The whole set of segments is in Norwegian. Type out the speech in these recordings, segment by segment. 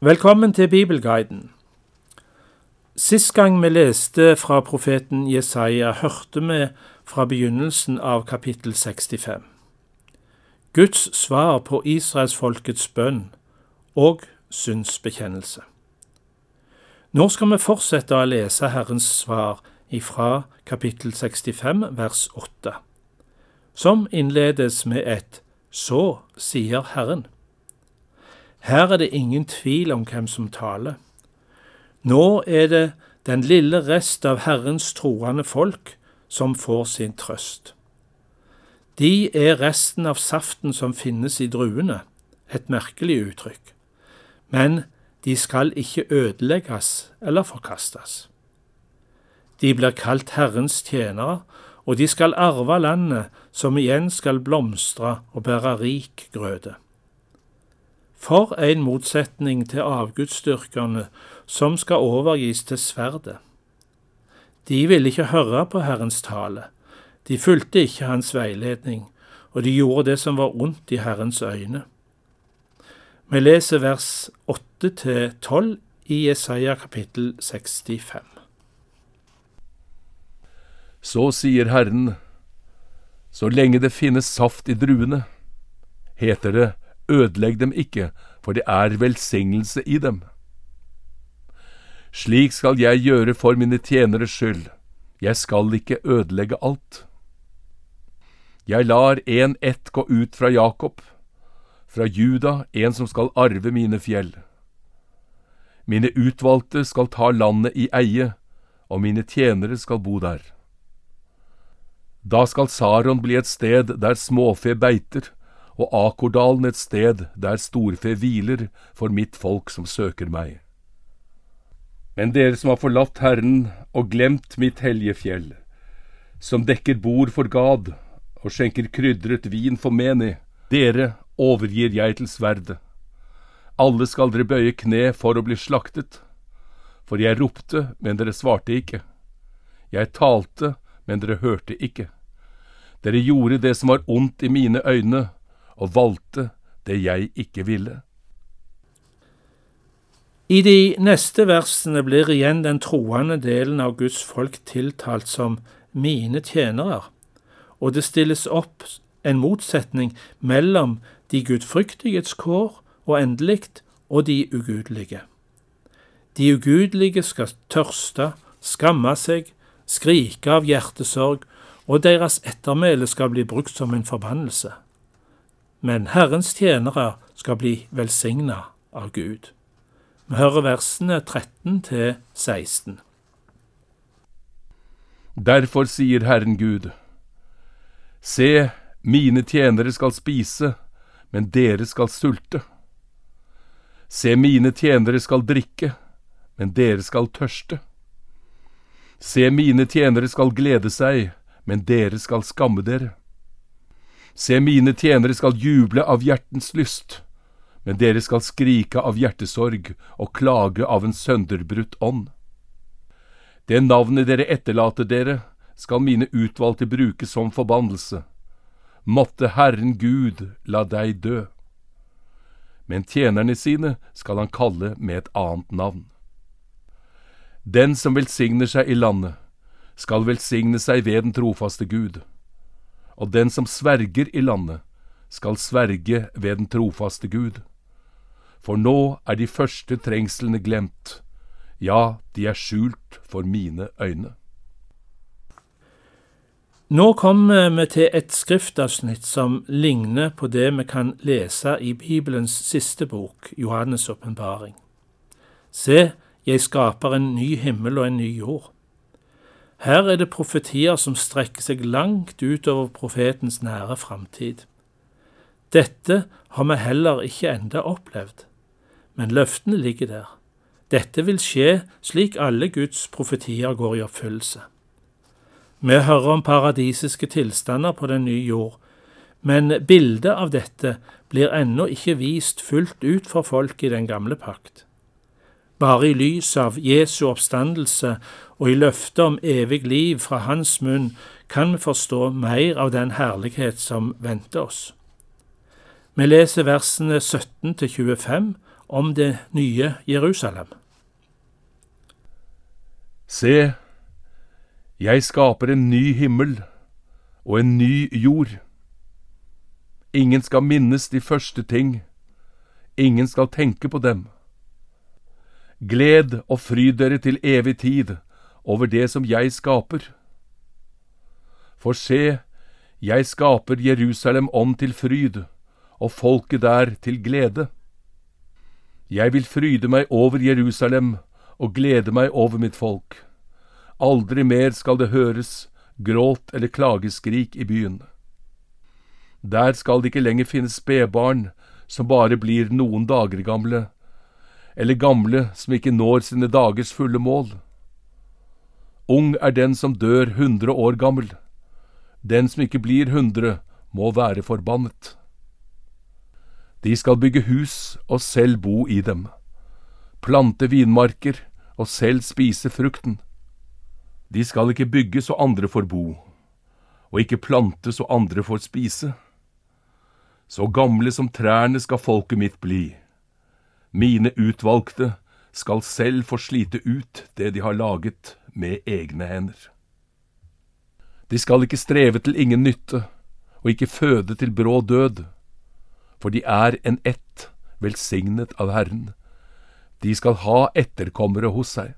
Velkommen til Bibelguiden. Sist gang vi leste fra profeten Jesaja, hørte vi fra begynnelsen av kapittel 65. Guds svar på israelsfolkets bønn og synsbekjennelse. Nå skal vi fortsette å lese Herrens svar ifra kapittel 65 vers 8, som innledes med et Så sier Herren. Her er det ingen tvil om hvem som taler. Nå er det den lille rest av Herrens troende folk som får sin trøst. De er resten av saften som finnes i druene, et merkelig uttrykk, men de skal ikke ødelegges eller forkastes. De blir kalt Herrens tjenere, og de skal arve landet, som igjen skal blomstre og bære rik grøde. For en motsetning til avgudsdyrkerne som skal overgis til sverdet. De ville ikke høre på Herrens tale, de fulgte ikke hans veiledning, og de gjorde det som var ondt i Herrens øyne. Vi leser vers 8-12 i Jesaja kapittel 65. Så sier Herren, så lenge det finnes saft i druene, heter det, ødelegg dem ikke, for det er velsignelse i dem. Slik skal jeg gjøre for mine tjeneres skyld, jeg skal ikke ødelegge alt. Jeg lar en ett gå ut fra Jakob, fra Juda en som skal arve mine fjell. Mine utvalgte skal ta landet i eie, og mine tjenere skal bo der. Da skal Saron bli et sted der småfe beiter, og Akordalen et sted der storfe hviler for mitt folk som søker meg. Men dere som har forlatt Herren og glemt mitt hellige fjell, som dekker bord for Gad og skjenker krydret vin for Meni, dere overgir jeg til sverdet. Alle skal dere bøye kne for å bli slaktet. For jeg ropte, men dere svarte ikke. Jeg talte, men dere hørte ikke. Dere gjorde det som var ondt i mine øyne, og valgte det jeg ikke ville. I de neste versene blir igjen den troende delen av Guds folk tiltalt som mine tjenere, og det stilles opp en motsetning mellom de gudfryktiges kår og endelig og de ugudelige. De ugudelige skal tørste, skamme seg, skrike av hjertesorg og deres ettermæle skal bli brukt som en forbannelse. Men Herrens tjenere skal bli velsigna av Gud. Vi hører versene 13 til 16. Derfor sier Herren Gud, Se, mine tjenere skal spise, men dere skal sulte. Se, mine tjenere skal drikke, men dere skal tørste. Se, mine tjenere skal glede seg, men dere skal skamme dere. Se, mine tjenere skal juble av hjertens lyst, men dere skal skrike av hjertesorg og klage av en sønderbrutt ånd. Det navnet dere etterlater dere, skal mine utvalgte bruke som forbannelse. Måtte Herren Gud la deg dø. Men tjenerne sine skal han kalle med et annet navn. Den som velsigner seg i landet, skal velsigne seg ved den trofaste Gud, og den som sverger i landet, skal sverge ved den trofaste Gud. For nå er de første trengslene glemt, ja, de er skjult for mine øyne. Nå kommer vi til et skriftavsnitt som ligner på det vi kan lese i Bibelens siste bok, Johannes' åpenbaring. Se, jeg skaper en ny himmel og en ny jord. Her er det profetier som strekker seg langt utover profetens nære framtid. Dette har vi heller ikke enda opplevd, men løftene ligger der. Dette vil skje slik alle Guds profetier går i oppfyllelse. Vi hører om paradisiske tilstander på den nye jord, men bildet av dette blir ennå ikke vist fullt ut for folk i den gamle pakt. Bare i lys av Jesu oppstandelse og i løftet om evig liv fra Hans munn kan vi forstå mer av den herlighet som venter oss. Vi leser versene 17 til 25 om det nye Jerusalem. Se, jeg skaper en ny himmel og en ny jord. Ingen skal minnes de første ting, ingen skal tenke på dem. Gled og fryd dere til evig tid over det som jeg skaper. For se, jeg skaper Jerusalem om til fryd, og folket der til glede. Jeg vil fryde meg over Jerusalem og glede meg over mitt folk. Aldri mer skal det høres gråt eller klageskrik i byen. Der skal det ikke lenger finnes spedbarn som bare blir noen dager gamle, eller gamle som ikke når sine dagers fulle mål. Ung er den som dør hundre år gammel. Den som ikke blir hundre, må være forbannet. De skal bygge hus og selv bo i dem, plante vinmarker og selv spise frukten. De skal ikke bygge så andre får bo, og ikke plante så andre får spise. Så gamle som trærne skal folket mitt bli. Mine utvalgte skal selv få slite ut det de har laget med egne hender. De skal ikke streve til ingen nytte, og ikke føde til brå død, for de er en ett, velsignet av Herren. De skal ha etterkommere hos seg.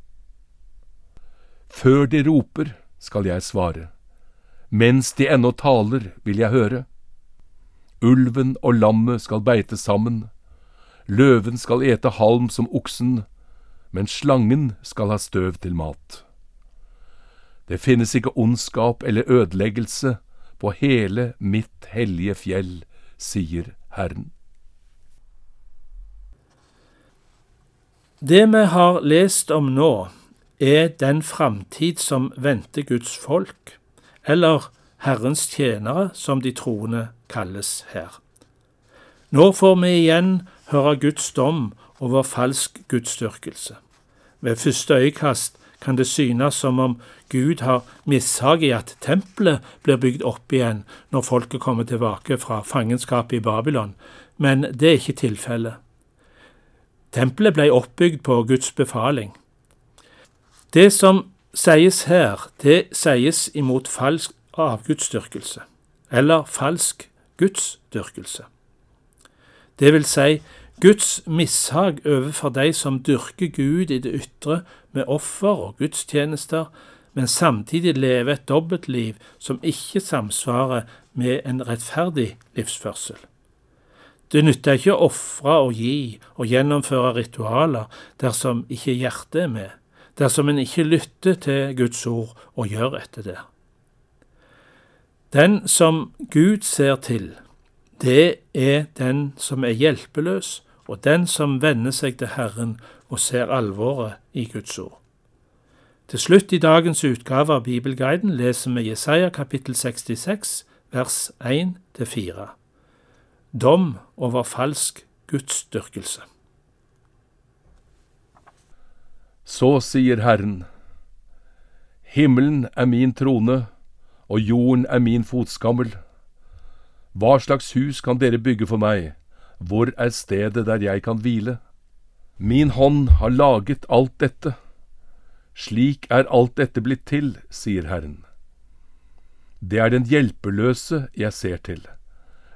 Før de roper, skal jeg svare. Mens de ennå taler, vil jeg høre. Ulven og lammet skal beite sammen. Løven skal ete halm som oksen, men slangen skal ha støv til mat. Det finnes ikke ondskap eller ødeleggelse på hele mitt hellige fjell, sier Herren. Det vi har lest om nå, er den framtid som venter Guds folk, eller Herrens tjenere, som de troende kalles her. Nå får vi igjen høre Guds dom over falsk gudsdyrkelse. Ved første øyekast kan det synes som om Gud har mishag i at tempelet blir bygd opp igjen når folket kommer tilbake fra fangenskapet i Babylon, men det er ikke tilfellet. Tempelet ble oppbygd på Guds befaling. Det som sies her, det sies imot falsk avgudsdyrkelse, eller falsk gudsdyrkelse. Det vil si Guds mishag overfor de som dyrker Gud i det ytre med offer og gudstjenester, men samtidig lever et dobbeltliv som ikke samsvarer med en rettferdig livsførsel. Det nytter ikke å ofre og gi og gjennomføre ritualer dersom ikke hjertet er med, dersom en ikke lytter til Guds ord og gjør etter det. Den som Gud ser til, det er den som er hjelpeløs, og den som venner seg til Herren og ser alvoret i Guds ord. Til slutt i dagens utgave av Bibelguiden leser vi Jesaja kapittel 66, vers 1-4. Dom over falsk gudsdyrkelse. Så sier Herren, Himmelen er min trone, og jorden er min fotskammel. Hva slags hus kan dere bygge for meg, hvor er stedet der jeg kan hvile? Min hånd har laget alt dette. Slik er alt dette blitt til, sier Herren. Det er den hjelpeløse jeg ser til,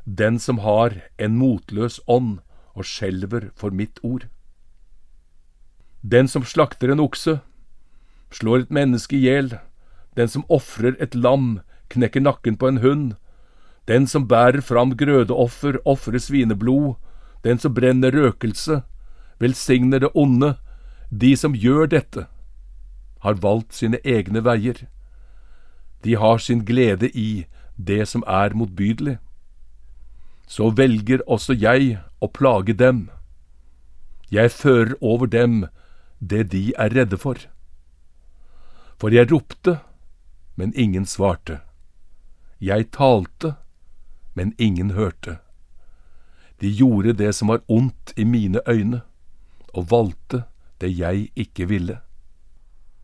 den som har en motløs ånd og skjelver for mitt ord. Den som slakter en okse, slår et menneske i hjel, den som ofrer et lam, knekker nakken på en hund, den som bærer fram grødeoffer, ofrer svineblod, den som brenner røkelse, velsigner det onde, de som gjør dette, har valgt sine egne veier. De har sin glede i det som er motbydelig. Så velger også jeg å plage dem. Jeg fører over dem det de er redde for. For jeg ropte, men ingen svarte. Jeg talte, men ingen hørte. De gjorde det som var ondt i mine øyne, og valgte det jeg ikke ville.